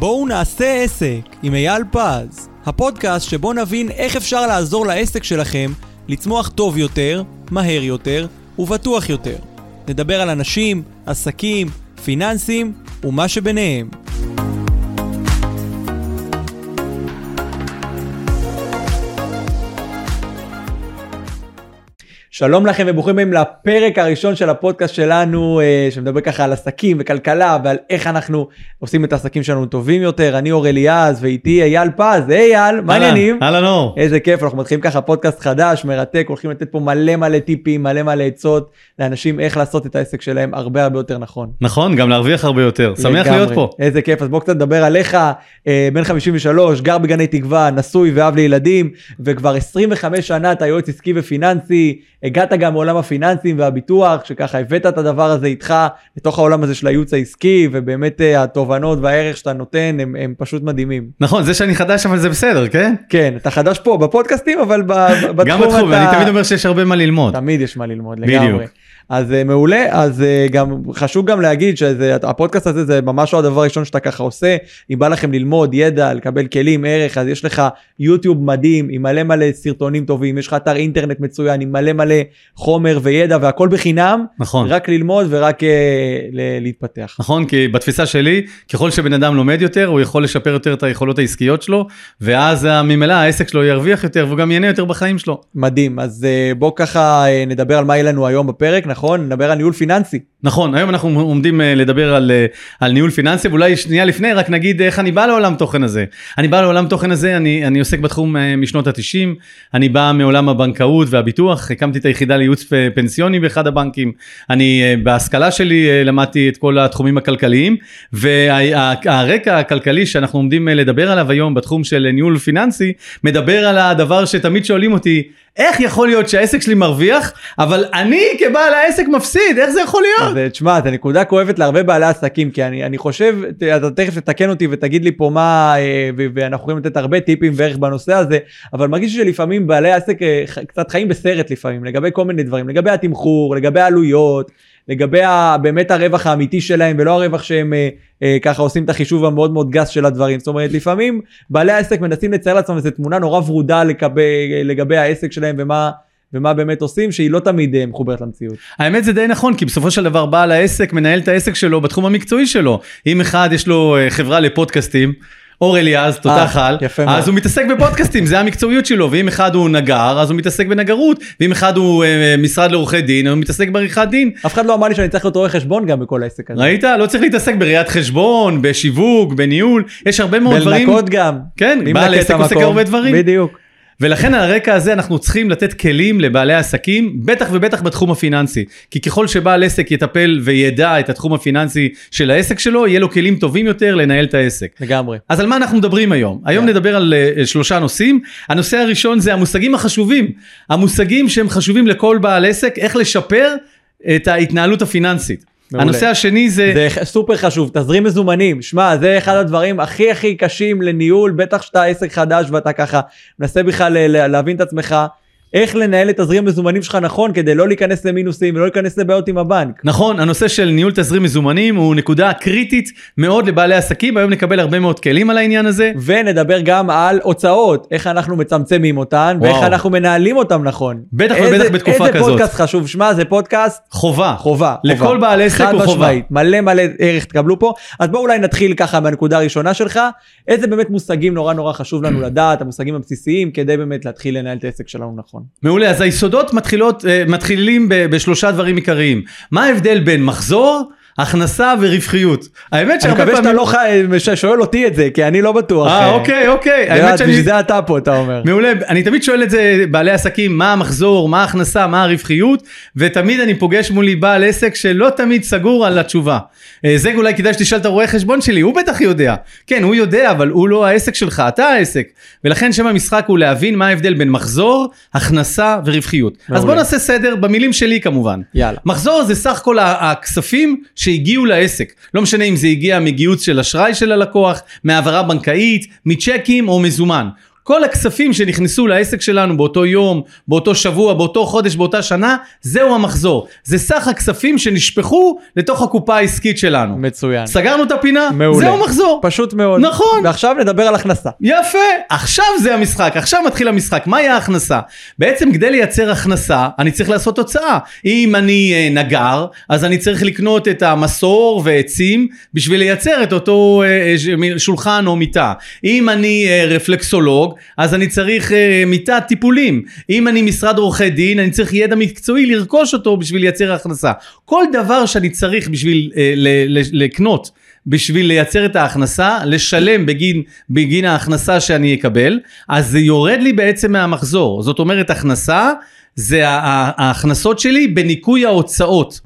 בואו נעשה עסק עם אייל פז, הפודקאסט שבו נבין איך אפשר לעזור לעסק שלכם לצמוח טוב יותר, מהר יותר ובטוח יותר. נדבר על אנשים, עסקים, פיננסים ומה שביניהם. שלום לכם וברוכים הבאים לפרק הראשון של הפודקאסט שלנו אה, שמדבר ככה על עסקים וכלכלה ועל איך אנחנו עושים את העסקים שלנו טובים יותר. אני אור אליעז ואיתי אייל פז, היי אייל, מה העניינים? אהלן אור. איזה כיף, אנחנו מתחילים ככה פודקאסט חדש, מרתק, הולכים לתת פה מלא מלא טיפים, מלא מלא עצות לאנשים איך לעשות את העסק שלהם הרבה הרבה יותר נכון. נכון, גם להרוויח הרבה יותר. שמח לגמרי. להיות פה. איזה כיף, אז בוא קצת נדבר עליך, אה, בן 53, גר בגני תקווה, נשוי ואב לילדים, וכבר 25 שנה אתה יועץ עסקי ופיננסי, הגעת גם מעולם הפיננסים והביטוח, שככה הבאת את הדבר הזה איתך לתוך העולם הזה של הייעוץ העסקי, ובאמת אה, התובנות והערך שאתה נותן הם, הם פשוט מדהימים. נכון, זה שאני חדש אבל זה בסדר, כן? כן, אתה חדש פה בפודקאסטים, אבל ב- בתחום גם בתחום, אתה... אני תמיד אומר שיש הרבה מה ללמוד. תמיד יש מה ללמוד בדיוק. לגמרי. אז uh, מעולה, אז uh, גם חשוב גם להגיד שהפודקאסט הזה זה ממש לא הדבר הראשון שאתה ככה עושה, אם בא לכם ללמוד ידע, לקבל כלים, ערך, אז יש לך יוטיוב מדהים עם מלא מלא סרטונים טובים, יש לך אתר אינטרנט מצוין עם מלא מלא חומר וידע והכל בחינם, נכון. רק ללמוד ורק uh, ל- להתפתח. נכון, כי בתפיסה שלי, ככל שבן אדם לומד יותר, הוא יכול לשפר יותר את היכולות העסקיות שלו, ואז אה, ממילא העסק שלו ירוויח יותר, והוא גם ייהנה יותר בחיים שלו. מדהים, אז uh, בוא ככה uh, נדבר על מה יהיה לנו היום בפרק, נכון? נדבר על ניהול פיננסי. נכון, היום אנחנו עומדים אה, לדבר על, אה, על ניהול פיננסי, ואולי שנייה לפני רק נגיד איך אני בא לעולם תוכן הזה. אני בא לעולם תוכן הזה, אני, אני עוסק בתחום אה, משנות ה-90, אני בא מעולם הבנקאות והביטוח, הקמתי את היחידה לייעוץ פנסיוני באחד הבנקים, אני אה, בהשכלה שלי אה, למדתי את כל התחומים הכלכליים, והרקע הכלכלי שאנחנו עומדים אה, לדבר עליו היום בתחום של ניהול פיננסי, מדבר על הדבר שתמיד שואלים אותי, איך יכול להיות שהעסק שלי מרוויח, אבל אני כבעל העסק מפסיד, איך זה יכול להיות? אז אה, תשמע, זו נקודה כואבת להרבה בעלי עסקים, כי אני, אני חושב, אתה תכף תתקן אותי ותגיד לי פה מה, אה, ואנחנו יכולים לתת הרבה טיפים וערך בנושא הזה, אבל מרגיש שלפעמים בעלי עסק אה, קצת חיים בסרט לפעמים, לגבי כל מיני דברים, לגבי התמחור, לגבי העלויות, לגבי ה- באמת הרווח האמיתי שלהם, ולא הרווח שהם אה, אה, ככה עושים את החישוב המאוד מאוד גס של הדברים. זאת אומרת, לפעמים בעלי העסק מנסים לצייר לעצמם איזו תמונה נורא ורודה לגבי, לגבי העסק שלהם ומה... ומה באמת עושים, שהיא לא תמיד אה, מחוברת למציאות. האמת זה די נכון, כי בסופו של דבר בעל העסק מנהל את העסק שלו בתחום המקצועי שלו. אם אחד יש לו אה, חברה לפודקאסטים, אור אליעז, תותח על, יפה מאוד. אז הוא מתעסק בפודקאסטים, זה המקצועיות שלו, ואם אחד הוא נגר, אז הוא מתעסק בנגרות, ואם אחד הוא אה, משרד לעורכי דין, הוא מתעסק בעריכת דין. אף אחד לא אמר לי שאני צריך להיות רואה חשבון גם בכל העסק הזה. ראית? לא צריך להתעסק בראיית חשבון, בשיווק, בניהול, יש הרבה מאוד דברים. בלנקות גם. כן, בעל עסק עושה? הרבה דברים. בדיוק. ולכן על הרקע הזה אנחנו צריכים לתת כלים לבעלי עסקים, בטח ובטח בתחום הפיננסי. כי ככל שבעל עסק יטפל וידע את התחום הפיננסי של העסק שלו, יהיה לו כלים טובים יותר לנהל את העסק. לגמרי. אז על מה אנחנו מדברים היום? היום יאללה. נדבר על uh, שלושה נושאים. הנושא הראשון זה המושגים החשובים. המושגים שהם חשובים לכל בעל עסק, איך לשפר את ההתנהלות הפיננסית. מעולה. הנושא השני זה... זה סופר חשוב, תזרים מזומנים. שמע, זה אחד הדברים הכי הכי קשים לניהול, בטח שאתה עסק חדש ואתה ככה מנסה בכלל להבין את עצמך. איך לנהל את תזרים מזומנים שלך נכון כדי לא להיכנס למינוסים ולא להיכנס לבעיות עם הבנק. נכון, הנושא של ניהול תזרים מזומנים הוא נקודה קריטית מאוד לבעלי עסקים, היום נקבל הרבה מאוד כלים על העניין הזה. ונדבר גם על הוצאות, איך אנחנו מצמצמים אותן, ואיך וואו. אנחנו מנהלים אותן נכון. בטח איזה- ובטח בתקופה איזה כזאת. פודקאסט חשוב, שמע, זה פודקאסט חובה. חובה. לכל חובה. בעל עסק הוא חובה. מלא מלא ערך תקבלו פה. אז בואו אולי נתחיל ככה מהנקודה הראשונה שלך. איזה באמת מושגים נורא נורא חשוב לנו לדעת, המושגים הבסיסיים, כדי באמת להתחיל לנהל את העסק שלנו נכון. מעולה, אז היסודות מתחילות, אה, מתחילים בשלושה דברים עיקריים. מה ההבדל בין מחזור, הכנסה ורווחיות? האמת אני שהרבה מקווה שאתה פעמים... לא שואל אותי את זה, כי אני לא בטוח. אה, אוקיי, אוקיי. זה- האמת שאני... בשביל זה אתה פה, אתה אומר. מעולה, אני תמיד שואל את זה בעלי עסקים, מה המחזור, מה ההכנסה, מה הרווחיות, ותמיד אני פוגש מולי בעל עסק שלא תמיד סגור על התשובה. אה, זה אולי כדאי שתשאל את הרואה חשבון שלי, הוא בטח יודע. כן, הוא יודע, אבל הוא לא העסק שלך, אתה העסק. ולכן שם המשחק הוא להבין מה ההבדל בין מחזור, הכנסה ורווחיות. אז מעולה. בוא נעשה סדר, במילים שלי כמובן. יאללה. מחזור זה סך כל הכספים שהגיעו לעסק. לא משנה אם זה הגיע מגיוס של אשראי של הלקוח, מהעברה בנקאית, מצ'קים או מזומן. כל הכספים שנכנסו לעסק שלנו באותו יום, באותו שבוע, באותו חודש, באותה שנה, זהו המחזור. זה סך הכספים שנשפכו לתוך הקופה העסקית שלנו. מצוין. סגרנו את הפינה? מעולה. זהו מחזור. פשוט מאוד. נכון. ועכשיו נדבר על הכנסה. יפה, עכשיו זה המשחק, עכשיו מתחיל המשחק. מהי ההכנסה? בעצם כדי לייצר הכנסה, אני צריך לעשות הוצאה. אם אני אה, נגר, אז אני צריך לקנות את המסור ועצים בשביל לייצר את אותו אה, אה, שולחן או מיטה. אם אני אה, רפלקסולוג, אז אני צריך אה, מיטת טיפולים. אם אני משרד עורכי דין, אני צריך ידע מקצועי לרכוש אותו בשביל לייצר הכנסה. כל דבר שאני צריך בשביל אה, לקנות בשביל לייצר את ההכנסה, לשלם בגין, בגין ההכנסה שאני אקבל, אז זה יורד לי בעצם מהמחזור. זאת אומרת, הכנסה זה ההכנסות שלי בניכוי ההוצאות.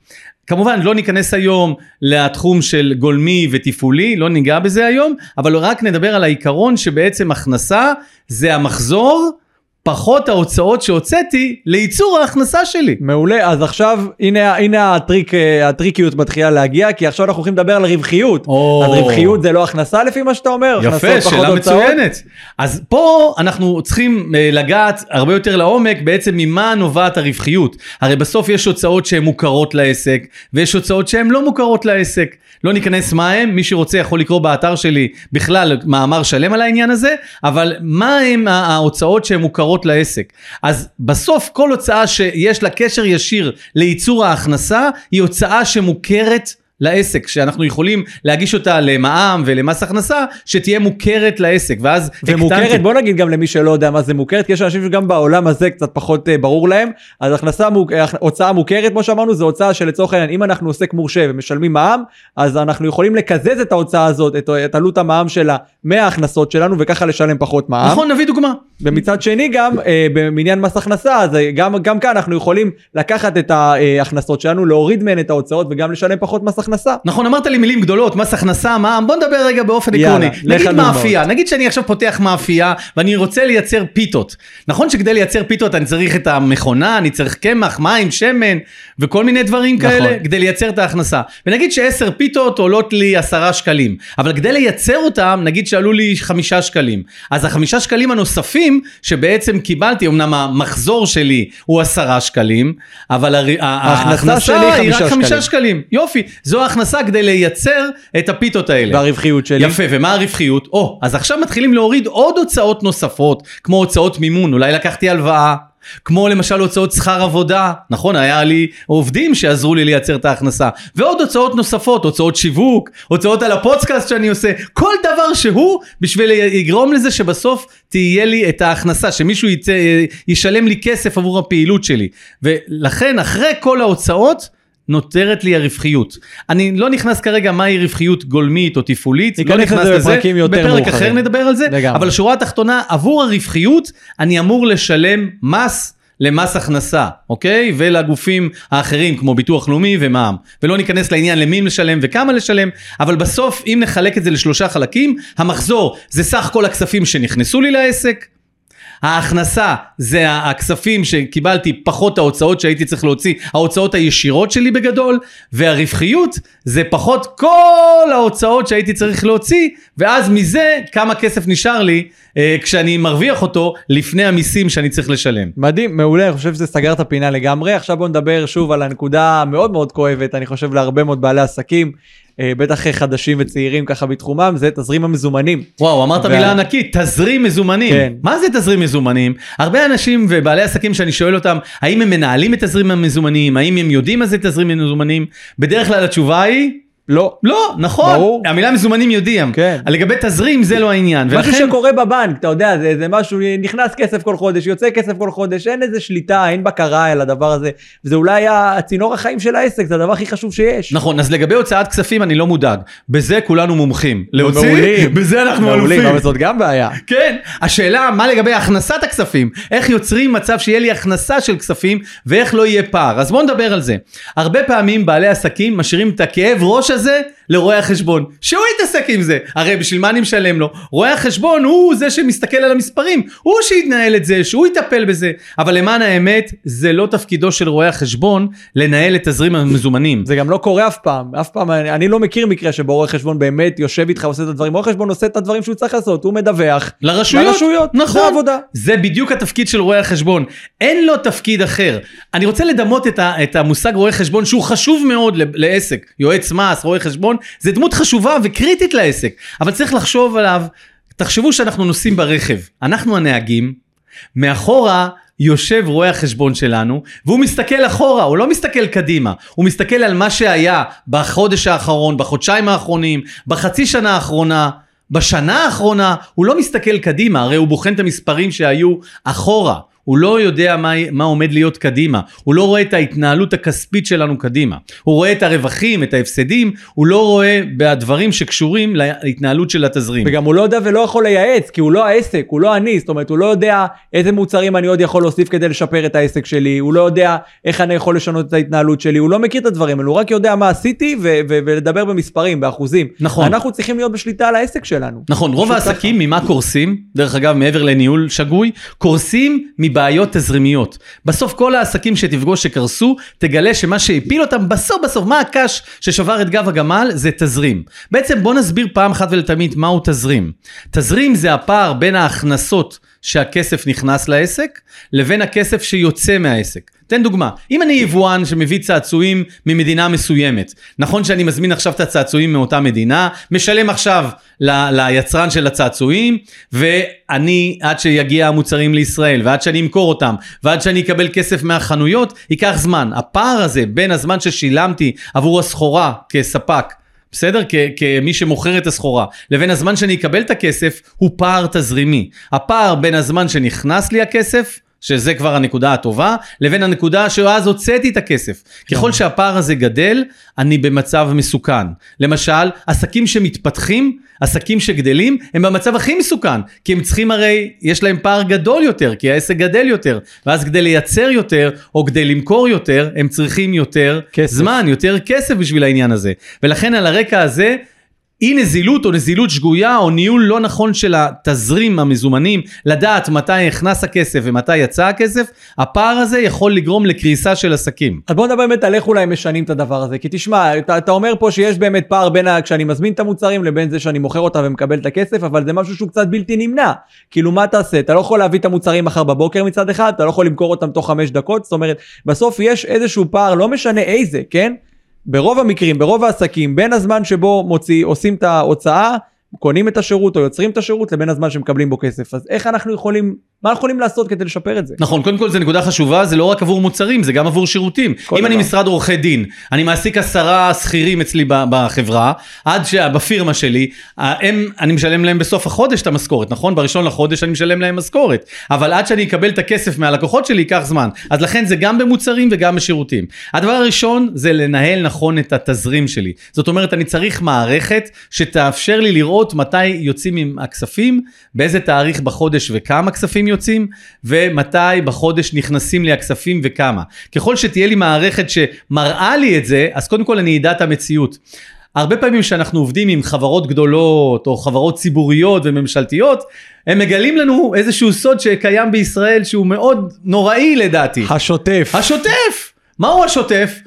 כמובן לא ניכנס היום לתחום של גולמי ותפעולי, לא ניגע בזה היום, אבל רק נדבר על העיקרון שבעצם הכנסה זה המחזור פחות ההוצאות שהוצאתי לייצור ההכנסה שלי. מעולה, אז עכשיו הנה, הנה הטריק, אה, הטריקיות מתחילה להגיע, כי עכשיו אנחנו הולכים לדבר על רווחיות. או. אז רווחיות זה לא הכנסה לפי מה שאתה אומר? יפה, שאלה הוצאות? מצוינת. אז פה אנחנו צריכים אה, לגעת הרבה יותר לעומק בעצם ממה נובעת הרווחיות. הרי בסוף יש הוצאות שהן מוכרות לעסק, ויש הוצאות שהן לא מוכרות לעסק. לא ניכנס מה הם, מי שרוצה יכול לקרוא באתר שלי בכלל מאמר שלם על העניין הזה, אבל מה הם ההוצאות שהן מוכרות לעסק. אז בסוף כל הוצאה שיש לה קשר ישיר לייצור ההכנסה, היא הוצאה שמוכרת לעסק, שאנחנו יכולים להגיש אותה למע"מ ולמס הכנסה, שתהיה מוכרת לעסק, ואז ומוכרת, הקטנתי- בוא נגיד גם למי שלא יודע מה זה מוכרת, כי יש אנשים שגם בעולם הזה קצת פחות אה, ברור להם, אז הכנסה, מוק- אה, הוצאה מוכרת, כמו שאמרנו, זו הוצאה שלצורך העניין, אם אנחנו עוסק מורשה ומשלמים מע"מ, אז אנחנו יכולים לקזז את ההוצאה הזאת, את, את עלות המע"מ שלה, מההכנסות שלנו, וככה לשלם פחות מע"מ. נכון, נביא דוגמה. ומצד שני גם אה, במניין מס הכנסה אז אה, גם גם כאן אנחנו יכולים לקחת את ההכנסות שלנו להוריד מהן את ההוצאות וגם לשלם פחות מס הכנסה. נכון, אמרת לי מילים גדולות, מס הכנסה, מע"מ, בוא נדבר רגע באופן עקרוני. נגיד. מאפייה, נגיד שאני עכשיו פותח מאפייה ואני רוצה לייצר פיתות. נכון שכדי לייצר פיתות אני צריך את המכונה, אני צריך קמח, מים, שמן וכל מיני דברים נכון. כאלה כדי לייצר את ההכנסה. ונגיד שעשר פיתות עולות לי עשרה שקלים, אבל כדי לייצר אותם נגיד שעלו לי חמישה שקלים. אז החמישה שקלים הנוספים שבעצם קיבלתי, אמנם המחזור שלי הוא עשרה שקלים, אבל הר- ההכנסה שלי היא רק חמישה שקלים. שקלים. יופי, זו ההכנסה כדי לייצר את הפיתות האלה. והרווחיות שלי. יפה, ומה הרווחיות? או, אז עכשיו מתחילים להוריד עוד הוצאות נוספות, כמו הוצאות מימון, אולי לקחתי הלוואה. כמו למשל הוצאות שכר עבודה, נכון, היה לי עובדים שעזרו לי לייצר את ההכנסה, ועוד הוצאות נוספות, הוצאות שיווק, הוצאות על הפודקאסט שאני עושה, כל דבר שהוא בשביל לגרום לזה שבסוף תהיה לי את ההכנסה, שמישהו יצא, ישלם לי כסף עבור הפעילות שלי. ולכן אחרי כל ההוצאות, נותרת לי הרווחיות. אני לא נכנס כרגע מהי רווחיות גולמית או תפעולית, לא נכנס לזה בפרק מאוחרים. אחר נדבר על זה, לגמרי. אבל השורה התחתונה, עבור הרווחיות אני אמור לשלם מס למס הכנסה, אוקיי? ולגופים האחרים כמו ביטוח לאומי ומע"מ. ולא ניכנס לעניין למי לשלם וכמה לשלם, אבל בסוף אם נחלק את זה לשלושה חלקים, המחזור זה סך כל הכספים שנכנסו לי לעסק, ההכנסה זה הכספים שקיבלתי פחות ההוצאות שהייתי צריך להוציא, ההוצאות הישירות שלי בגדול, והרווחיות זה פחות כל ההוצאות שהייתי צריך להוציא, ואז מזה כמה כסף נשאר לי אה, כשאני מרוויח אותו לפני המיסים שאני צריך לשלם. מדהים, מעולה, אני חושב שזה סגר את הפינה לגמרי. עכשיו בוא נדבר שוב על הנקודה המאוד מאוד כואבת, אני חושב להרבה מאוד בעלי עסקים, בטח חדשים וצעירים ככה בתחומם, זה תזרים המזומנים. וואו, אמרת וה- מילה ענקית, תזרים מזומנים. כן. מה זה תזרים מזומנים? הרבה אנשים ובעלי עסקים שאני שואל אותם, האם הם מנהלים את תזרים המזומנים? האם הם יודעים מה זה תזרים מזומנים? בדרך כלל התשובה היא... לא. לא, נכון, ברור. המילה מזומנים יודעים, כן. לגבי תזרים זה לא העניין, משהו ולכן, שקורה בבנק, אתה יודע, זה, זה משהו, נכנס כסף כל חודש, יוצא כסף כל חודש, אין איזה שליטה, אין בקרה על הדבר הזה, וזה אולי הצינור החיים של העסק, זה הדבר הכי חשוב שיש. נכון, אז לגבי הוצאת כספים אני לא מודאג, בזה כולנו מומחים, להוציא, מעולים. בזה אנחנו מעולים, אלופים, אבל זאת גם בעיה. כן, השאלה מה לגבי הכנסת הכספים, איך יוצרים מצב שיהיה לי הכנסה של כספים ואיך לא יהיה פער, אז בואו נדבר על זה. הרבה פעמים בעלי עסקים משאירים את הכאב ראש הזה לרואה החשבון, שהוא יתעסק עם זה. הרי בשביל מה אני משלם לו? רואה החשבון הוא זה שמסתכל על המספרים, הוא שיתנהל את זה, שהוא יטפל בזה. אבל למען האמת, זה לא תפקידו של רואה החשבון לנהל את תזרים המזומנים. זה גם לא קורה אף פעם, אף פעם, אני, אני לא מכיר מקרה שבו רואה חשבון באמת יושב איתך ועושה את הדברים, רואה חשבון עושה את הדברים שהוא צריך לעשות, הוא מדווח. לרשויות, לרשויות, נכון, זה העבודה. זה בדיוק התפקיד של רואה החשבון, אין לו תפקיד אחר. אני רוצה לדמות את, ה, את המושג רואה חשבון שהוא חשוב מאוד לעסק, יועץ מס, רואה חשבון, זה דמות חשובה וקריטית לעסק, אבל צריך לחשוב עליו, תחשבו שאנחנו נוסעים ברכב, אנחנו הנהגים, מאחורה יושב רואה החשבון שלנו, והוא מסתכל אחורה, הוא לא מסתכל קדימה, הוא מסתכל על מה שהיה בחודש האחרון, בחודשיים האחרונים, בחצי שנה האחרונה, בשנה האחרונה, הוא לא מסתכל קדימה, הרי הוא בוחן את המספרים שהיו אחורה. הוא לא יודע מה, מה עומד להיות קדימה, הוא לא רואה את ההתנהלות הכספית שלנו קדימה, הוא רואה את הרווחים, את ההפסדים, הוא לא רואה בדברים שקשורים להתנהלות של התזרים. וגם הוא לא יודע ולא יכול לייעץ, כי הוא לא העסק, הוא לא אני, זאת אומרת, הוא לא יודע איזה מוצרים אני עוד יכול להוסיף כדי לשפר את העסק שלי, הוא לא יודע איך אני יכול לשנות את ההתנהלות שלי, הוא לא מכיר את הדברים האלו, הוא רק יודע מה עשיתי ו- ו- ולדבר במספרים, באחוזים. נכון. אנחנו צריכים להיות בשליטה על העסק שלנו. נכון, רוב העסקים ממה קורסים, דרך אגב מעבר לניהול שגוי, קורסים מבעיות תזרימיות. בסוף כל העסקים שתפגוש שקרסו, תגלה שמה שהפיל אותם בסוף בסוף, מה הקש ששבר את גב הגמל, זה תזרים. בעצם בוא נסביר פעם אחת ולתמיד מהו תזרים. תזרים זה הפער בין ההכנסות שהכסף נכנס לעסק, לבין הכסף שיוצא מהעסק. תן דוגמה, אם אני יבואן שמביא צעצועים ממדינה מסוימת, נכון שאני מזמין עכשיו את הצעצועים מאותה מדינה, משלם עכשיו ל- ליצרן של הצעצועים, ואני, עד שיגיע המוצרים לישראל, ועד שאני אמכור אותם, ועד שאני אקבל כסף מהחנויות, ייקח זמן. הפער הזה בין הזמן ששילמתי עבור הסחורה כספק, בסדר? כ- כמי שמוכר את הסחורה, לבין הזמן שאני אקבל את הכסף, הוא פער תזרימי. הפער בין הזמן שנכנס לי הכסף, שזה כבר הנקודה הטובה, לבין הנקודה שאז הוצאתי את הכסף. ככל שהפער הזה גדל, אני במצב מסוכן. למשל, עסקים שמתפתחים, עסקים שגדלים, הם במצב הכי מסוכן, כי הם צריכים הרי, יש להם פער גדול יותר, כי העסק גדל יותר, ואז כדי לייצר יותר, או כדי למכור יותר, הם צריכים יותר כסף. זמן, יותר כסף בשביל העניין הזה. ולכן על הרקע הזה, אי נזילות או נזילות שגויה או ניהול לא נכון של התזרים המזומנים, לדעת מתי נכנס הכסף ומתי יצא הכסף, הפער הזה יכול לגרום לקריסה של עסקים. אז בוא נדבר באמת על איך אולי משנים את הדבר הזה, כי תשמע, אתה, אתה אומר פה שיש באמת פער בין ה- כשאני מזמין את המוצרים לבין זה שאני מוכר אותם ומקבל את הכסף, אבל זה משהו שהוא קצת בלתי נמנע. כאילו מה תעשה? אתה לא יכול להביא את המוצרים מחר בבוקר מצד אחד, אתה לא יכול למכור אותם תוך חמש דקות, זאת אומרת, בסוף יש איזשהו פער, לא משנה איזה, כן? ברוב המקרים, ברוב העסקים, בין הזמן שבו מוציא, עושים את ההוצאה, קונים את השירות או יוצרים את השירות לבין הזמן שמקבלים בו כסף. אז איך אנחנו יכולים, מה אנחנו יכולים לעשות כדי לשפר את זה? נכון, קודם כל זו נקודה חשובה, זה לא רק עבור מוצרים, זה גם עבור שירותים. אם אני דבר. משרד עורכי דין, אני מעסיק עשרה שכירים אצלי בחברה, עד שבפירמה שלי, הם, אני משלם להם בסוף החודש את המשכורת, נכון? בראשון לחודש אני משלם להם משכורת. אבל עד שאני אקבל את הכסף מהלקוחות שלי ייקח זמן. אז לכן זה גם במוצרים וגם בשירותים. הדבר הראשון זה לנהל נכון את התזרים שלי. זאת אומרת, אני צריך מערכת שתאפשר לי לראות מתי יוצאים עם הכספים, באיזה תאריך בחודש וכמה כספים יוצאים, ומתי בחודש נכנסים לי הכספים וכמה. ככל שתהיה לי מערכת שמראה לי את זה, אז קודם כל אני אדע את המציאות. הרבה פעמים כשאנחנו עובדים עם חברות גדולות או חברות ציבוריות וממשלתיות, הם מגלים לנו איזשהו סוד שקיים בישראל שהוא מאוד נוראי לדעתי. השוטף. השוטף! מהו השוטף?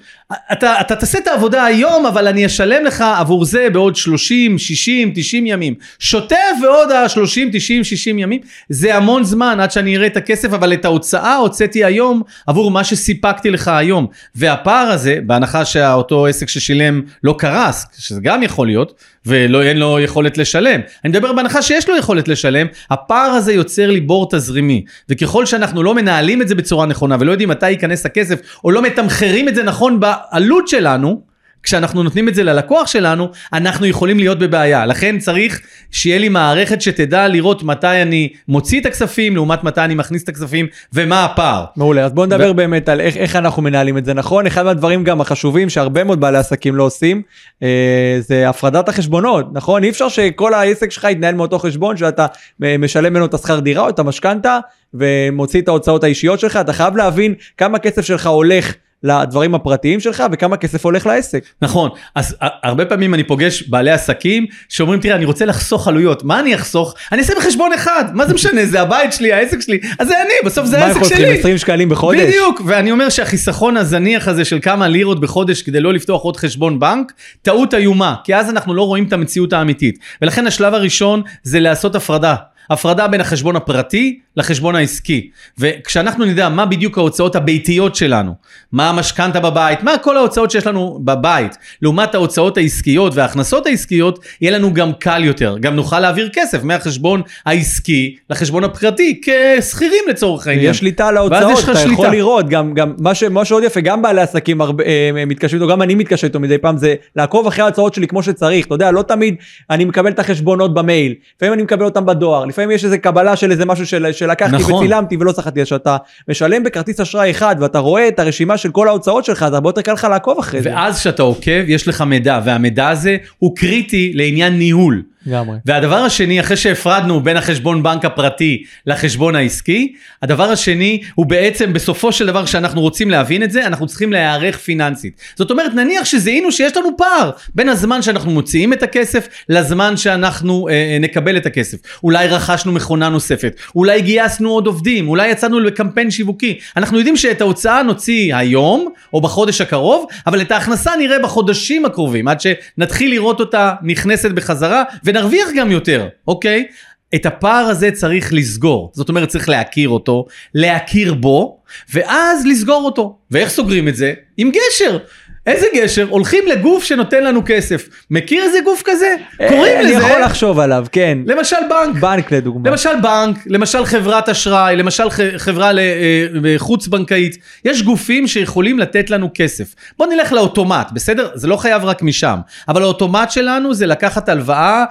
אתה, אתה תעשה את העבודה היום, אבל אני אשלם לך עבור זה בעוד 30, 60, 90 ימים. שוטף ועוד ה-30, 90, 60 ימים, זה המון זמן עד שאני אראה את הכסף, אבל את ההוצאה הוצאתי היום עבור מה שסיפקתי לך היום. והפער הזה, בהנחה שאותו עסק ששילם לא קרס, שזה גם יכול להיות, ואין לו יכולת לשלם. אני מדבר בהנחה שיש לו יכולת לשלם, הפער הזה יוצר לי בור תזרימי. וככל שאנחנו לא מנהלים את זה בצורה נכונה ולא יודעים מתי ייכנס הכסף, או לא מתמחרים את זה נכון בעלות שלנו, כשאנחנו נותנים את זה ללקוח שלנו, אנחנו יכולים להיות בבעיה. לכן צריך שיהיה לי מערכת שתדע לראות מתי אני מוציא את הכספים, לעומת מתי אני מכניס את הכספים, ומה הפער. מעולה, אז בוא נדבר באמת על איך, איך אנחנו מנהלים את זה נכון. אחד מהדברים גם החשובים שהרבה מאוד בעלי עסקים לא עושים, אה, זה הפרדת החשבונות, נכון? אי אפשר שכל העסק שלך יתנהל מאותו חשבון שאתה אה, משלם ממנו את השכר דירה או את המשכנתה ומוציא את ההוצאות האישיות שלך, אתה חייב להבין כמה כסף שלך הולך לדברים הפרטיים שלך וכמה כסף הולך לעסק. נכון, אז הרבה פעמים אני פוגש בעלי עסקים שאומרים, תראה, אני רוצה לחסוך עלויות, מה אני אחסוך? אני אעשה בחשבון אחד, מה זה משנה, זה הבית שלי, העסק שלי, אז זה אני, בסוף זה מה העסק אנחנו צריכים, שלי. 20 שקלים בחודש? בדיוק, ואני אומר שהחיסכון הזניח הזה של כמה לירות בחודש כדי לא לפתוח עוד חשבון בנק, טעות איומה, כי אז אנחנו לא רואים את המציאות האמיתית. ולכן השלב הראשון זה לעשות הפרדה. הפרדה בין החשבון הפרטי לחשבון העסקי. וכשאנחנו נדע מה בדיוק ההוצאות הביתיות שלנו, מה המשכנתה בבית, מה כל ההוצאות שיש לנו בבית, לעומת ההוצאות העסקיות וההכנסות העסקיות, יהיה לנו גם קל יותר. גם נוכל להעביר כסף מהחשבון העסקי לחשבון הפרטי, כשכירים לצורך העניין. יש שליטה על ההוצאות, אתה יכול שליטה. לראות, גם, גם מה, ש, מה שעוד יפה, גם בעלי עסקים הרבה, אה, מתקשרים איתו, גם אני מתקשר איתו מדי פעם, זה לעקוב אחרי ההוצאות שלי כמו שצריך, אתה יודע, לא תמיד אני מקבל את החשבונות במייל, לפעמים אני מקבל אותם בדואר, לפעמים יש איזה קבלה של איזה משהו של, שלקחתי נכון. וצילמתי ולא צחקתי, אז כשאתה משלם בכרטיס אשראי אחד ואתה רואה את הרשימה של כל ההוצאות שלך, אז הרבה יותר קל לך לעקוב אחרי זה. ואז כשאתה עוקב, יש לך מידע, והמידע הזה הוא קריטי לעניין ניהול. לגמרי. והדבר השני, אחרי שהפרדנו בין החשבון בנק הפרטי לחשבון העסקי, הדבר השני הוא בעצם בסופו של דבר שאנחנו רוצים להבין את זה, אנחנו צריכים להיערך פיננסית. זאת אומרת, נניח שזיהינו שיש לנו פער בין הזמן שאנחנו מוציאים את הכסף לזמן שאנחנו אה, אה, נקבל את הכסף. אולי רכשנו מכונה נוספת, אולי גייסנו עוד עובדים, אולי יצאנו לקמפיין שיווקי. אנחנו יודעים שאת ההוצאה נוציא היום או בחודש הקרוב, אבל את ההכנסה נראה בחודשים הקרובים, עד שנתחיל לראות אותה נכנסת בחזרה ונרוויח גם יותר, אוקיי? את הפער הזה צריך לסגור, זאת אומרת צריך להכיר אותו, להכיר בו, ואז לסגור אותו. ואיך סוגרים את זה? עם גשר. איזה גשר? הולכים לגוף שנותן לנו כסף. מכיר איזה גוף כזה? קוראים אה, אני לזה, יכול לחשוב עליו, כן. למשל בנק. בנק לדוגמה. למשל בנק, למשל חברת אשראי, למשל חברה ל- אה, חוץ בנקאית, יש גופים שיכולים לתת לנו כסף. בוא נלך לאוטומט, בסדר? זה לא חייב רק משם, אבל האוטומט שלנו זה לקחת הלוואה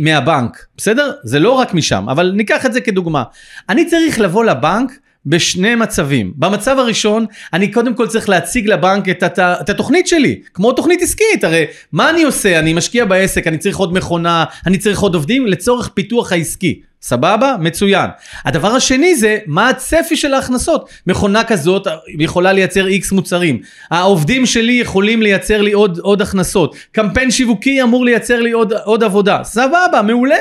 מהבנק, בסדר? זה לא רק משם, אבל ניקח את זה כדוגמה. אני צריך לבוא לבנק בשני מצבים. במצב הראשון, אני קודם כל צריך להציג לבנק את, הת... את התוכנית שלי, כמו תוכנית עסקית, הרי מה אני עושה? אני משקיע בעסק, אני צריך עוד מכונה, אני צריך עוד עובדים לצורך פיתוח העסקי. סבבה? מצוין. הדבר השני זה מה הצפי של ההכנסות. מכונה כזאת יכולה לייצר איקס מוצרים. העובדים שלי יכולים לייצר לי עוד, עוד הכנסות. קמפיין שיווקי אמור לייצר לי עוד, עוד עבודה. סבבה, מעולה.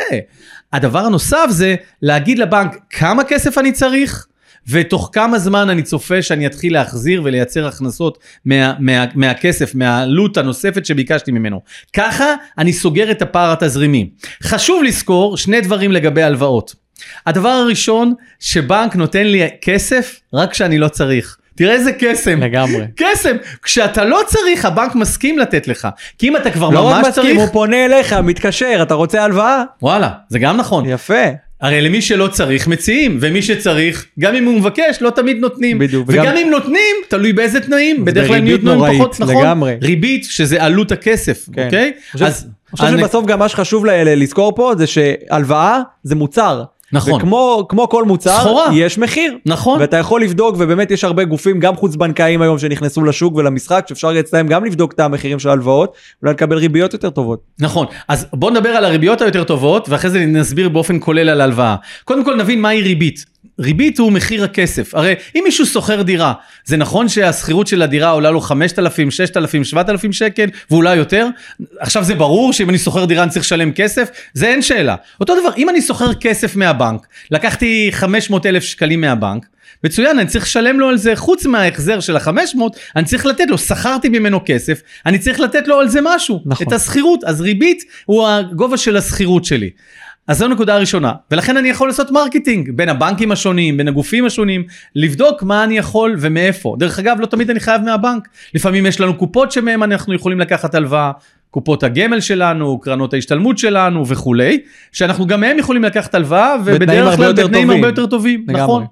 הדבר הנוסף זה להגיד לבנק כמה כסף אני צריך. ותוך כמה זמן אני צופה שאני אתחיל להחזיר ולייצר הכנסות מה, מה, מהכסף, מהעלות הנוספת שביקשתי ממנו. ככה אני סוגר את הפער התזרימי. חשוב לזכור שני דברים לגבי הלוואות. הדבר הראשון, שבנק נותן לי כסף רק כשאני לא צריך. תראה איזה קסם. לגמרי. קסם. כשאתה לא צריך, הבנק מסכים לתת לך. כי אם אתה כבר לא ממש רק מסכים, צריך... הוא פונה אליך, מתקשר, אתה רוצה הלוואה? וואלה, זה גם נכון. יפה. הרי למי שלא צריך מציעים, ומי שצריך, גם אם הוא מבקש, לא תמיד נותנים. בדיוק, וגם וגם- אם נותנים, תלוי באיזה תנאים, בדרך כלל נוראית, פחות, נכון? לגמרי. ריבית, שזה עלות הכסף, כן. אוקיי? אני חושב- אז... אני חושב שבסוף גם מה שחשוב ל- ל- לזכור פה זה שהלוואה זה מוצר. נכון. וכמו כמו כל מוצר, סחורה. יש מחיר. נכון. ואתה יכול לבדוק, ובאמת יש הרבה גופים, גם חוץ בנקאיים היום שנכנסו לשוק ולמשחק, שאפשר אצלם גם לבדוק את המחירים של ההלוואות, אולי לקבל ריביות יותר טובות. נכון, אז בוא נדבר על הריביות היותר טובות, ואחרי זה נסביר באופן כולל על הלוואה. קודם כל נבין מהי ריבית. ריבית הוא מחיר הכסף. הרי אם מישהו שוכר דירה, זה נכון שהשכירות של הדירה עולה לו 5,000, 6,000, 7,000 שקל, ואולי יותר? עכשיו זה ברור שאם אני שוכר דירה אני צריך לשלם כסף? זה אין שאלה. אותו דבר, אם אני שוכר כסף מהבנק, לקחתי 500,000 שקלים מהבנק, מצוין, אני צריך לשלם לו על זה, חוץ מההחזר של ה-500, אני צריך לתת לו, שכרתי ממנו כסף, אני צריך לתת לו על זה משהו, נכון. את השכירות, אז ריבית הוא הגובה של השכירות שלי. אז זו הנקודה הראשונה, ולכן אני יכול לעשות marketing בין הבנקים השונים, בין הגופים השונים, לבדוק מה אני יכול ומאיפה. דרך אגב, לא תמיד אני חייב מהבנק, לפעמים יש לנו קופות שמהם אנחנו יכולים לקחת הלוואה, קופות הגמל שלנו, קרנות ההשתלמות שלנו וכולי, שאנחנו גם מהם יכולים לקחת הלוואה, ובדרך כלל בתנאים. הרבה יותר טובים, לגמרי. נכון.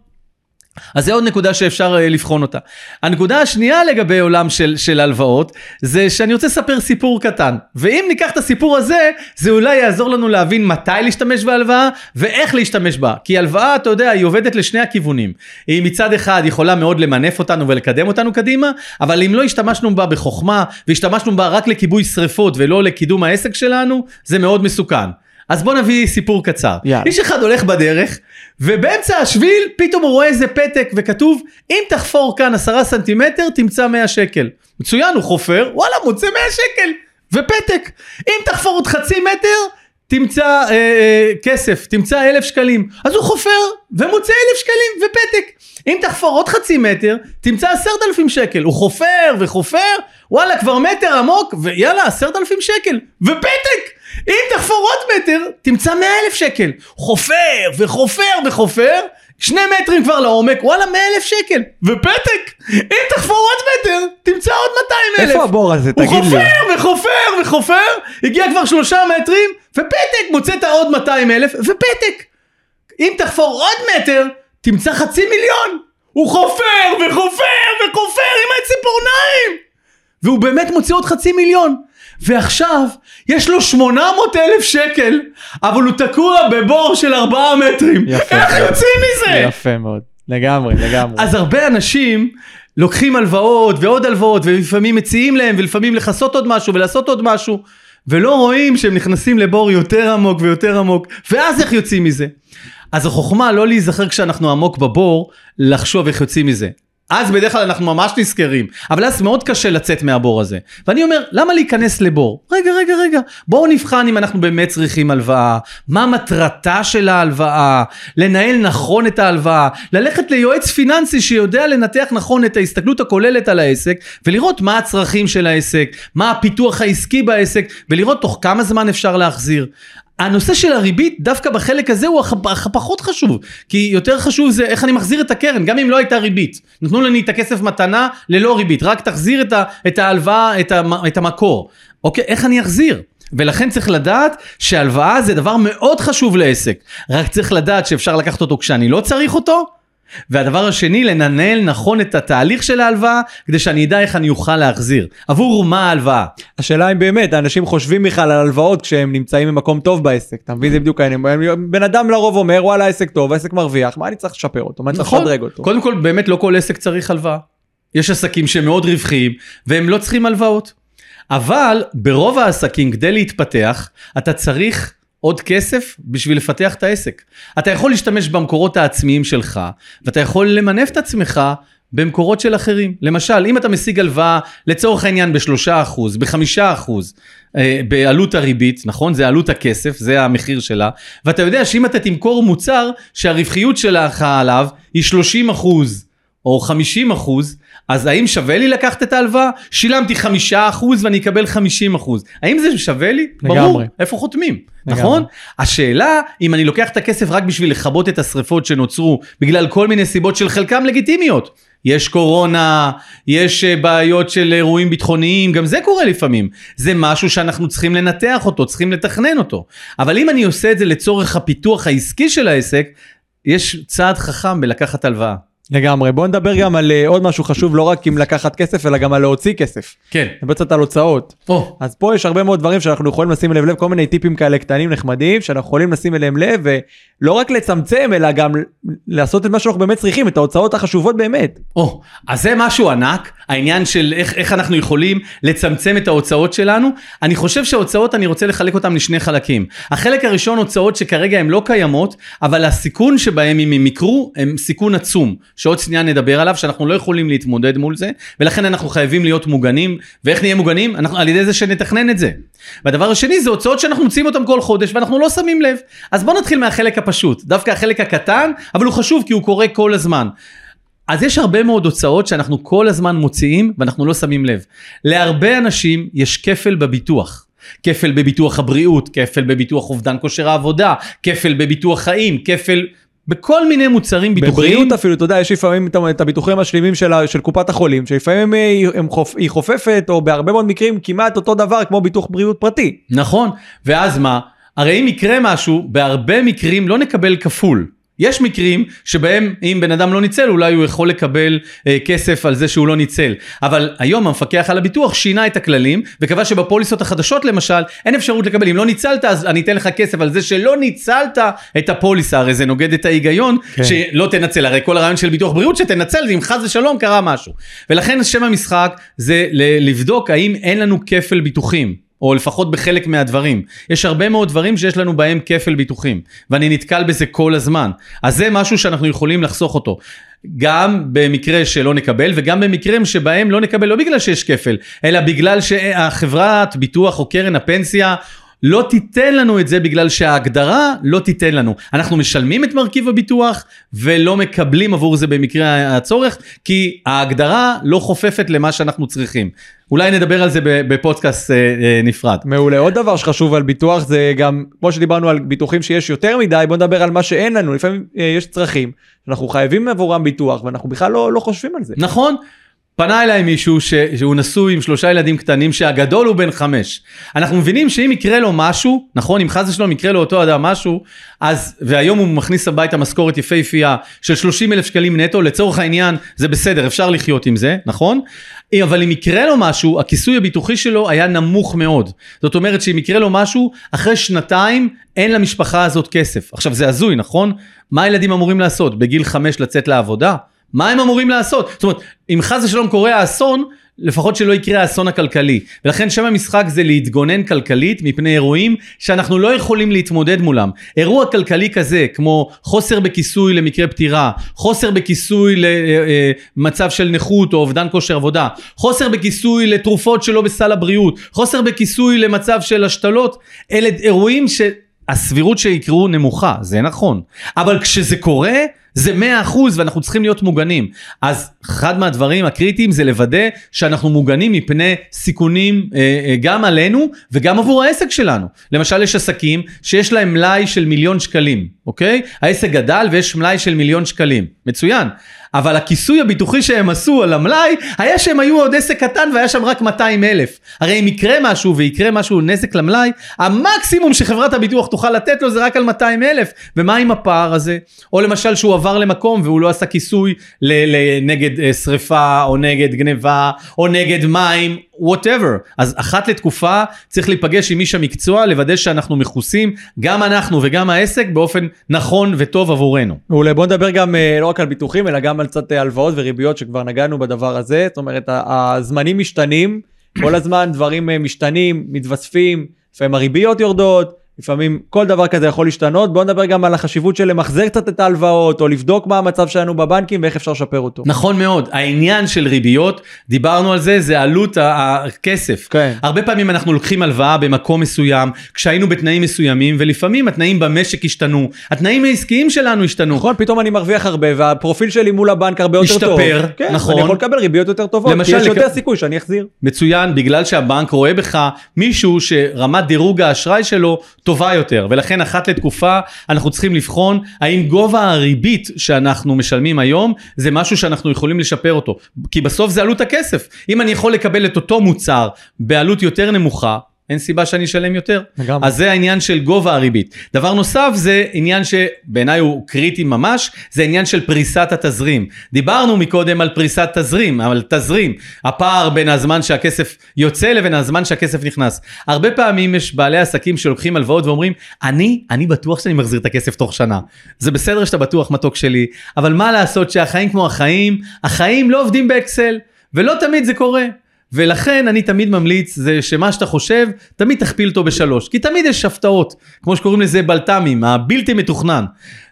אז זה עוד נקודה שאפשר אה, לבחון אותה. הנקודה השנייה לגבי עולם של, של הלוואות, זה שאני רוצה לספר סיפור קטן. ואם ניקח את הסיפור הזה, זה אולי יעזור לנו להבין מתי להשתמש בהלוואה, ואיך להשתמש בה. כי הלוואה, אתה יודע, היא עובדת לשני הכיוונים. היא מצד אחד יכולה מאוד למנף אותנו ולקדם אותנו קדימה, אבל אם לא השתמשנו בה בחוכמה, והשתמשנו בה רק לכיבוי שריפות ולא לקידום העסק שלנו, זה מאוד מסוכן. אז בוא נביא סיפור קצר. יאללה. איש אחד הולך בדרך, ובאמצע השביל פתאום הוא רואה איזה פתק וכתוב, אם תחפור כאן עשרה סנטימטר תמצא 100 שקל. מצוין, הוא חופר, וואלה, מוצא 100 שקל, ופתק. אם תחפור עוד חצי מטר, תמצא אה, אה, כסף, תמצא אלף שקלים. אז הוא חופר ומוצא אלף שקלים ופתק. אם תחפור עוד חצי מטר, תמצא עשרת אלפים שקל. הוא חופר וחופר, וואלה, כבר מטר עמוק, ויאללה, עשרת אלפים שקל, ופתק! אם תחפור עוד מטר, תמצא מאה אלף שקל. חופר וחופר וחופר, שני מטרים כבר לעומק, וואלה, מאה אלף שקל, ופתק! אם תחפור עוד מטר, תמצא עוד 200 אלף. איפה הבור הזה? הוא תגיד לי. חופר וחופר וחופר, הגיע כבר שלושה מטרים, ופתק, מוצאת עוד 200 אלף, ופתק. אם תחפור עוד מטר, תמצא חצי מיליון. הוא חופר וחופר וחופר עם הציפורניים. והוא באמת מוצא עוד חצי מיליון. ועכשיו, יש לו 800 אלף שקל, אבל הוא תקוע בבור של 4 מטרים. יפה. איך יוצאים מזה? יפה מאוד. לגמרי, לגמרי. אז הרבה אנשים לוקחים הלוואות ועוד הלוואות ולפעמים מציעים להם ולפעמים לכסות עוד משהו ולעשות עוד משהו ולא רואים שהם נכנסים לבור יותר עמוק ויותר עמוק ואז איך יוצאים מזה. אז החוכמה לא להיזכר כשאנחנו עמוק בבור לחשוב איך יוצאים מזה. אז בדרך כלל אנחנו ממש נזכרים, אבל אז מאוד קשה לצאת מהבור הזה. ואני אומר, למה להיכנס לבור? רגע, רגע, רגע, בואו נבחן אם אנחנו באמת צריכים הלוואה, מה מטרתה של ההלוואה, לנהל נכון את ההלוואה, ללכת ליועץ פיננסי שיודע לנתח נכון את ההסתכלות הכוללת על העסק, ולראות מה הצרכים של העסק, מה הפיתוח העסקי בעסק, ולראות תוך כמה זמן אפשר להחזיר. הנושא של הריבית דווקא בחלק הזה הוא הפחות חשוב. כי יותר חשוב זה איך אני מחזיר את הקרן גם אם לא הייתה ריבית. נתנו לי את הכסף מתנה ללא ריבית. רק תחזיר את, ה, את ההלוואה את, המ, את המקור. אוקיי איך אני אחזיר? ולכן צריך לדעת שהלוואה זה דבר מאוד חשוב לעסק. רק צריך לדעת שאפשר לקחת אותו כשאני לא צריך אותו והדבר השני, לנהל נכון את התהליך של ההלוואה, כדי שאני אדע איך אני אוכל להחזיר. עבור מה ההלוואה? השאלה אם באמת אנשים חושבים בכלל על הלוואות כשהם נמצאים במקום טוב בעסק אתה מבין זה בדיוק העניין בן אדם לרוב אומר וואלה העסק טוב העסק מרוויח מה אני צריך לשפר אותו מה אני צריך לשדרג אותו. קודם כל, באמת לא כל עסק צריך הלוואה. יש עסקים שהם מאוד רווחיים, והם לא צריכים הלוואות. אבל ברוב העסקים, כדי להתפתח, אתה צריך עוד כסף בשביל לפתח את העסק. אתה יכול להשתמש במקורות העצמיים שלך, ואתה יכול למנף את עצמך במקורות של אחרים. למשל, אם אתה משיג הלוואה, לצורך העניין בשלושה אחוז, בחמישה אחוז, אה, בעלות הריבית, נכון? זה עלות הכסף, זה המחיר שלה, ואתה יודע שאם אתה תמכור מוצר שהרווחיות שלך עליו היא 30 אחוז, או 50 אחוז, אז האם שווה לי לקחת את ההלוואה? שילמתי 5 אחוז ואני אקבל 50 אחוז. האם זה שווה לי? לגמרי. ברור. איפה חותמים? לגמרי. נכון? השאלה, אם אני לוקח את הכסף רק בשביל לכבות את השריפות שנוצרו בגלל כל מיני סיבות של חלקם לגיטימיות. יש קורונה, יש אה, בעיות של אירועים ביטחוניים, גם זה קורה לפעמים. זה משהו שאנחנו צריכים לנתח אותו, צריכים לתכנן אותו. אבל אם אני עושה את זה לצורך הפיתוח העסקי של העסק, יש צעד חכם בלקחת הלוואה. לגמרי בוא נדבר גם על אה, עוד משהו חשוב לא רק עם לקחת כסף אלא גם על להוציא כסף. כן. נדבר קצת על הוצאות. או, אז פה יש הרבה מאוד דברים שאנחנו יכולים לשים אליהם לב כל מיני טיפים כאלה קטנים נחמדים שאנחנו יכולים לשים אליהם לב ולא רק לצמצם אלא גם לעשות את מה שאנחנו באמת צריכים את ההוצאות החשובות באמת. או, אז זה משהו ענק, העניין של איך, איך אנחנו יכולים לצמצם את ההוצאות שלנו. אני חושב שההוצאות, אני רוצה לחלק אותן לשני חלקים. החלק הראשון, הוצאות שכרגע הן לא קיימות, אבל הסיכון שבהם אם הם יקרו, הם סיכון עצום, שעוד שנייה נדבר עליו, שאנחנו לא יכולים להתמודד מול זה, ולכן אנחנו חייבים להיות מוגנים, ואיך נהיה מוגנים? אנחנו, על ידי זה שנתכנן את זה. והדבר השני זה הוצאות שאנחנו מוציאים אותן כל חודש ואנחנו לא שמים לב. אז בואו נתחיל מהחלק הפשוט, דווקא החלק הקטן, אבל הוא חשוב כי הוא קורה כל הזמן. אז יש הרבה מאוד הוצאות שאנחנו כל הזמן מוציאים ואנחנו לא שמים לב. להרבה אנשים יש כפל בביטוח. כפל בביטוח הבריאות, כפל בביטוח אובדן כושר העבודה, כפל בביטוח חיים, כפל בכל מיני מוצרים ביטוחיים. בבריאות אפילו אתה יודע יש לפעמים את הביטוחים המשלימים של, של קופת החולים שלפעמים היא, הם חופ, היא חופפת או בהרבה מאוד מקרים כמעט אותו דבר כמו ביטוח בריאות פרטי. נכון, ואז מה? הרי אם יקרה משהו, בהרבה מקרים לא נקבל כפול. יש מקרים שבהם אם בן אדם לא ניצל אולי הוא יכול לקבל אה, כסף על זה שהוא לא ניצל. אבל היום המפקח על הביטוח שינה את הכללים וקבע שבפוליסות החדשות למשל אין אפשרות לקבל. אם לא ניצלת אז אני אתן לך כסף על זה שלא ניצלת את הפוליסה. הרי זה נוגד את ההיגיון כן. שלא תנצל. הרי כל הרעיון של ביטוח בריאות שתנצל אם חס ושלום קרה משהו. ולכן שם המשחק זה לבדוק האם אין לנו כפל ביטוחים. או לפחות בחלק מהדברים. יש הרבה מאוד דברים שיש לנו בהם כפל ביטוחים, ואני נתקל בזה כל הזמן. אז זה משהו שאנחנו יכולים לחסוך אותו. גם במקרה שלא נקבל וגם במקרים שבהם לא נקבל לא בגלל שיש כפל, אלא בגלל שהחברת ביטוח או קרן הפנסיה לא תיתן לנו את זה בגלל שההגדרה לא תיתן לנו. אנחנו משלמים את מרכיב הביטוח ולא מקבלים עבור זה במקרה הצורך, כי ההגדרה לא חופפת למה שאנחנו צריכים. אולי נדבר על זה בפודקאסט אה, אה, נפרד. מעולה. עוד דבר שחשוב על ביטוח זה גם, כמו שדיברנו על ביטוחים שיש יותר מדי, בוא נדבר על מה שאין לנו. לפעמים אה, יש צרכים, אנחנו חייבים עבורם ביטוח ואנחנו בכלל לא, לא חושבים על זה. נכון. פנה אליי מישהו ש... שהוא נשוי עם שלושה ילדים קטנים שהגדול הוא בן חמש. אנחנו מבינים שאם יקרה לו משהו, נכון, אם חס ושלום יקרה לאותו אדם משהו, אז, והיום הוא מכניס הביתה משכורת יפהפייה של 30 אלף שקלים נטו, לצורך העניין זה בסדר, אפשר לחיות עם זה, נכון? אבל אם יקרה לו משהו, הכיסוי הביטוחי שלו היה נמוך מאוד. זאת אומרת שאם יקרה לו משהו, אחרי שנתיים אין למשפחה הזאת כסף. עכשיו זה הזוי, נכון? מה הילדים אמורים לעשות? בגיל חמש לצאת לעבודה? מה הם אמורים לעשות? זאת אומרת, אם חס ושלום קורה האסון, לפחות שלא יקרה האסון הכלכלי. ולכן שם המשחק זה להתגונן כלכלית מפני אירועים שאנחנו לא יכולים להתמודד מולם. אירוע כלכלי כזה, כמו חוסר בכיסוי למקרה פטירה, חוסר בכיסוי למצב אה, אה, של נכות או אובדן כושר עבודה, חוסר בכיסוי לתרופות שלא בסל הבריאות, חוסר בכיסוי למצב של השתלות, אלה אירועים שהסבירות שיקרו נמוכה, זה נכון. אבל כשזה קורה, זה 100% ואנחנו צריכים להיות מוגנים. אז אחד מהדברים הקריטיים זה לוודא שאנחנו מוגנים מפני סיכונים אה, אה, גם עלינו וגם עבור העסק שלנו. למשל יש עסקים שיש להם מלאי של מיליון שקלים, אוקיי? העסק גדל ויש מלאי של מיליון שקלים. מצוין. אבל הכיסוי הביטוחי שהם עשו על המלאי, היה שהם היו עוד עסק קטן והיה שם רק 200 אלף. הרי אם יקרה משהו ויקרה משהו נזק למלאי, המקסימום שחברת הביטוח תוכל לתת לו זה רק על 200 אלף. ומה עם הפער הזה? או למשל שהוא למקום והוא לא עשה כיסוי נגד אה, שריפה, או נגד גניבה, או נגד מים, whatever. אז אחת לתקופה צריך להיפגש עם איש המקצוע, לוודא שאנחנו מכוסים, גם אנחנו וגם העסק, באופן נכון וטוב עבורנו. מעולה, בוא נדבר גם אה, לא רק על ביטוחים, אלא גם על קצת אה, הלוואות וריביות שכבר נגענו בדבר הזה. זאת אומרת, הזמנים משתנים, כל הזמן דברים משתנים, מתווספים, לפעמים הריביות יורדות. לפעמים כל דבר כזה יכול להשתנות. בוא נדבר גם על החשיבות של למחזר קצת את ההלוואות, או לבדוק מה המצב שלנו בבנקים ואיך אפשר לשפר אותו. נכון מאוד, העניין של ריביות, דיברנו על זה, זה עלות הכסף. כן. הרבה פעמים אנחנו לוקחים הלוואה במקום מסוים, כשהיינו בתנאים מסוימים, ולפעמים התנאים במשק השתנו, התנאים העסקיים שלנו השתנו. נכון, פתאום אני מרוויח הרבה, והפרופיל שלי מול הבנק הרבה יותר השתפר, טוב. השתפר, כן, נכון. אני יכול לקבל ריביות יותר טובות, כי יש יותר סיכוי שאני אחזיר. מצוין, בגלל שהבנק רואה בך מישהו שרמת דירוג האשראי שלו טובה יותר, ולכן אחת לתקופה אנחנו צריכים לבחון האם גובה הריבית שאנחנו משלמים היום זה משהו שאנחנו יכולים לשפר אותו, כי בסוף זה עלות הכסף. אם אני יכול לקבל את אותו מוצר בעלות יותר נמוכה, אין סיבה שאני אשלם יותר. לגמרי. אז זה העניין של גובה הריבית. דבר נוסף זה עניין שבעיניי הוא קריטי ממש, זה עניין של פריסת התזרים. דיברנו מקודם על פריסת תזרים, על תזרים, הפער בין הזמן שהכסף יוצא לבין הזמן שהכסף נכנס. הרבה פעמים יש בעלי עסקים שלוקחים הלוואות ואומרים, אני, אני בטוח שאני מחזיר את הכסף תוך שנה. זה בסדר שאתה בטוח מתוק שלי, אבל מה לעשות שהחיים כמו החיים, החיים לא עובדים באקסל, ולא תמיד זה קורה. ולכן אני תמיד ממליץ זה שמה שאתה חושב, תמיד תכפיל אותו בשלוש. כי תמיד יש הפתעות, כמו שקוראים לזה בלת"מים, הבלתי מתוכנן.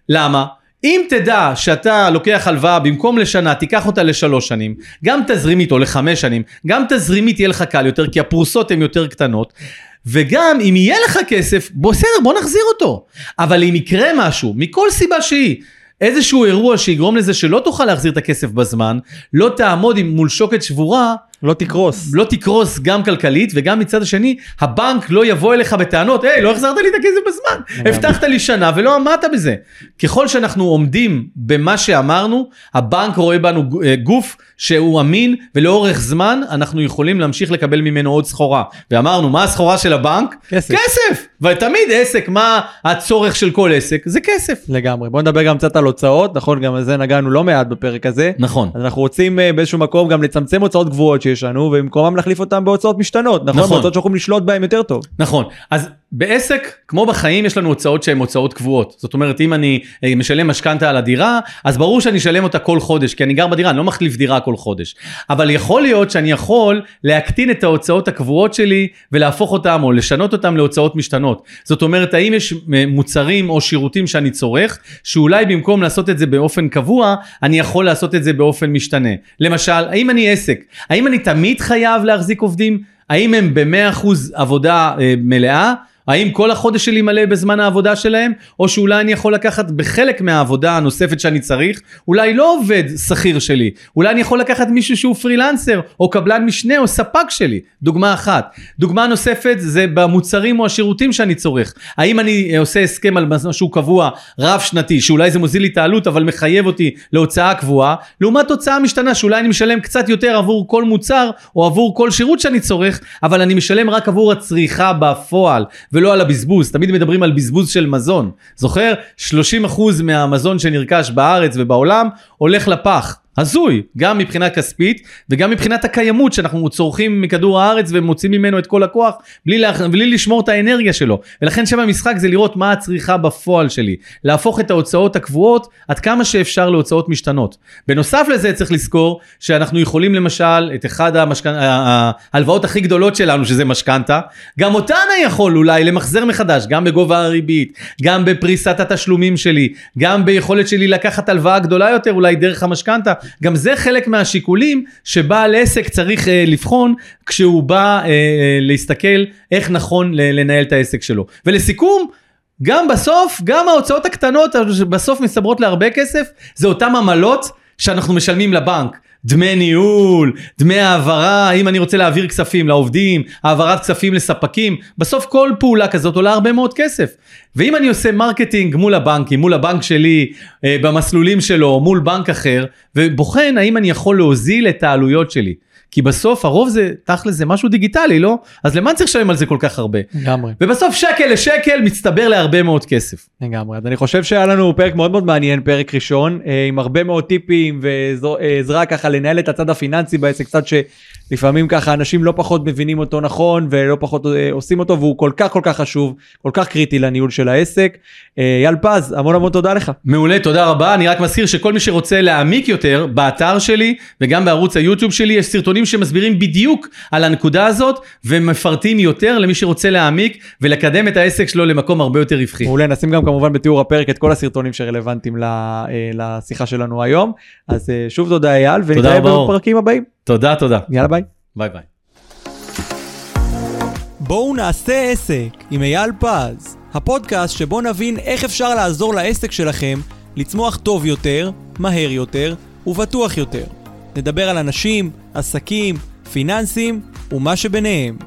למה? אם תדע שאתה לוקח הלוואה במקום לשנה, תיקח אותה לשלוש שנים, גם תזרימית או לחמש שנים, גם תזרימית יהיה לך קל יותר, כי הפרוסות הן יותר קטנות. וגם אם יהיה לך כסף, בסדר, בוא נחזיר אותו. אבל אם יקרה משהו, מכל סיבה שהיא, איזשהו אירוע שיגרום לזה שלא תוכל להחזיר את הכסף בזמן, לא תעמוד מול שוקת שבורה, לא תקרוס. לא תקרוס גם כלכלית וגם מצד השני, הבנק לא יבוא אליך בטענות, היי, לא החזרת לי את הכסף בזמן, הבטחת לי שנה ולא עמדת בזה. ככל שאנחנו עומדים במה שאמרנו, הבנק רואה בנו אה, גוף שהוא אמין ולאורך זמן אנחנו יכולים להמשיך לקבל ממנו עוד סחורה. ואמרנו, מה הסחורה של הבנק? כסף. כסף! ותמיד עסק, מה הצורך של כל עסק? זה כסף. לגמרי. בוא נדבר גם קצת על הוצאות, נכון? גם על זה נגענו לא מעט בפרק הזה. נכון. אז אנחנו רוצים אה, באיזשהו מקום גם לצמצם הוצאות גבוהות שיש לנו, ובמקומם להחליף אותם בהוצאות משתנות, נכון? נכון. בהוצאות שאנחנו יכולים לשלוט בהן יותר טוב. נכון. אז בעסק, כמו בחיים, יש לנו הוצאות שהן הוצאות קבועות. זאת אומרת, אם אני אה, משלם משכנתה על הדירה, אז ברור שאני אשלם אותה כל חודש, כי אני גר בדירה, אני לא מחליף דירה כל חודש. אבל יכול להיות שאני יכול להקטין את ההוצאות הקבועות שלי ולהפוך אותם או לשנות אותם להוצאות משתנות. זאת אומרת, האם יש אה, מוצרים או שירותים שאני צורך, שאולי במקום לעשות את זה באופן קבוע, אני יכול לעשות את זה באופן משתנה. למשל, האם אני עסק? האם אני תמיד חייב להחזיק עובדים? האם הם ב-100% עבודה אה, מלאה? האם כל החודש שלי מלא בזמן העבודה שלהם, או שאולי אני יכול לקחת בחלק מהעבודה הנוספת שאני צריך, אולי לא עובד שכיר שלי, אולי אני יכול לקחת מישהו שהוא פרילנסר, או קבלן משנה, או ספק שלי, דוגמה אחת. דוגמה נוספת זה במוצרים או השירותים שאני צורך. האם אני אה, עושה הסכם על משהו קבוע, רב שנתי, שאולי זה מוזיל לי את העלות, אבל מחייב אותי להוצאה קבועה, לעומת הוצאה משתנה, שאולי אני משלם קצת יותר עבור כל מוצר, או עבור כל שירות שאני צורך, אבל אני משלם רק עבור הצריכה בפועל. ולא על הבזבוז. תמיד מדברים על בזבוז של מזון. זוכר? 30% מהמזון שנרכש בארץ ובעולם הולך לפח. הזוי, גם מבחינה כספית וגם מבחינת הקיימות שאנחנו צורכים מכדור הארץ ומוצאים ממנו את כל הכוח בלי, לה, בלי לשמור את האנרגיה שלו. ולכן שם המשחק זה לראות מה הצריכה בפועל שלי. להפוך את ההוצאות הקבועות עד כמה שאפשר להוצאות משתנות. בנוסף לזה צריך לזכור שאנחנו יכולים למשל את אחד המשכנ... ההלוואות הכי גדולות שלנו שזה משכנתה, גם אותה אני יכול אולי למחזר מחדש, גם בגובה הריבית, גם בפריסת התשלומים שלי, גם ביכולת שלי לקחת הלוואה גדולה יותר אולי דרך המשכנתה. גם זה חלק מהשיקולים שבעל עסק צריך אה, לבחון כשהוא בא אה, אה, להסתכל איך נכון לנהל את העסק שלו. ולסיכום, גם בסוף, גם ההוצאות הקטנות בסוף מסתברות להרבה כסף, זה אותם עמלות שאנחנו משלמים לבנק. דמי ניהול, דמי העברה, אם אני רוצה להעביר כספים לעובדים, העברת כספים לספקים, בסוף כל פעולה כזאת עולה הרבה מאוד כסף. ואם אני עושה marketing מול הבנקים, מול הבנק שלי, אה, במסלולים שלו, מול בנק אחר, ובוחן האם אני יכול להוזיל את העלויות שלי. כי בסוף הרוב זה, תכל'ס זה משהו דיגיטלי, לא? אז למה צריך לשלם על זה כל כך הרבה? לגמרי. ובסוף שקל לשקל מצטבר להרבה מאוד כסף. לגמרי. אז אני חושב שהיה לנו פרק מאוד מאוד מעניין, פרק ראשון, אה, עם הרבה מאוד טיפים ועזרה ככה לנהל את הצד הפיננסי בעסק, קצת שלפעמים ככה אנשים לא פחות מבינים אותו נכון ולא פחות אה, עושים אותו, והוא כל כך כל כך חשוב, כל כך קריטי לניהול של העסק. אה, אייל פז, המון המון תודה לך. מעולה, תודה רבה. אני רק מזכיר שכל מי שרוצה להעמיק יותר, באתר שלי וגם בערוץ היוטיוב שלי יש סרטונים סרטונים שמסבירים בדיוק על הנקודה הזאת ומפרטים יותר למי שרוצה להעמיק ולקדם את העסק שלו למקום הרבה יותר רווחי. מעולה, נשים גם כמובן בתיאור הפרק את כל הסרטונים שרלוונטיים אה, לשיחה שלנו היום. אז אה, שוב תודה אייל ונתראה בפרקים הבאים. תודה, תודה. יאללה ביי. ביי ביי. בואו נעשה עסק עם אייל פז, הפודקאסט שבו נבין איך אפשר לעזור לעסק שלכם לצמוח טוב יותר, מהר יותר ובטוח יותר. נדבר על אנשים, עסקים, פיננסים ומה שביניהם.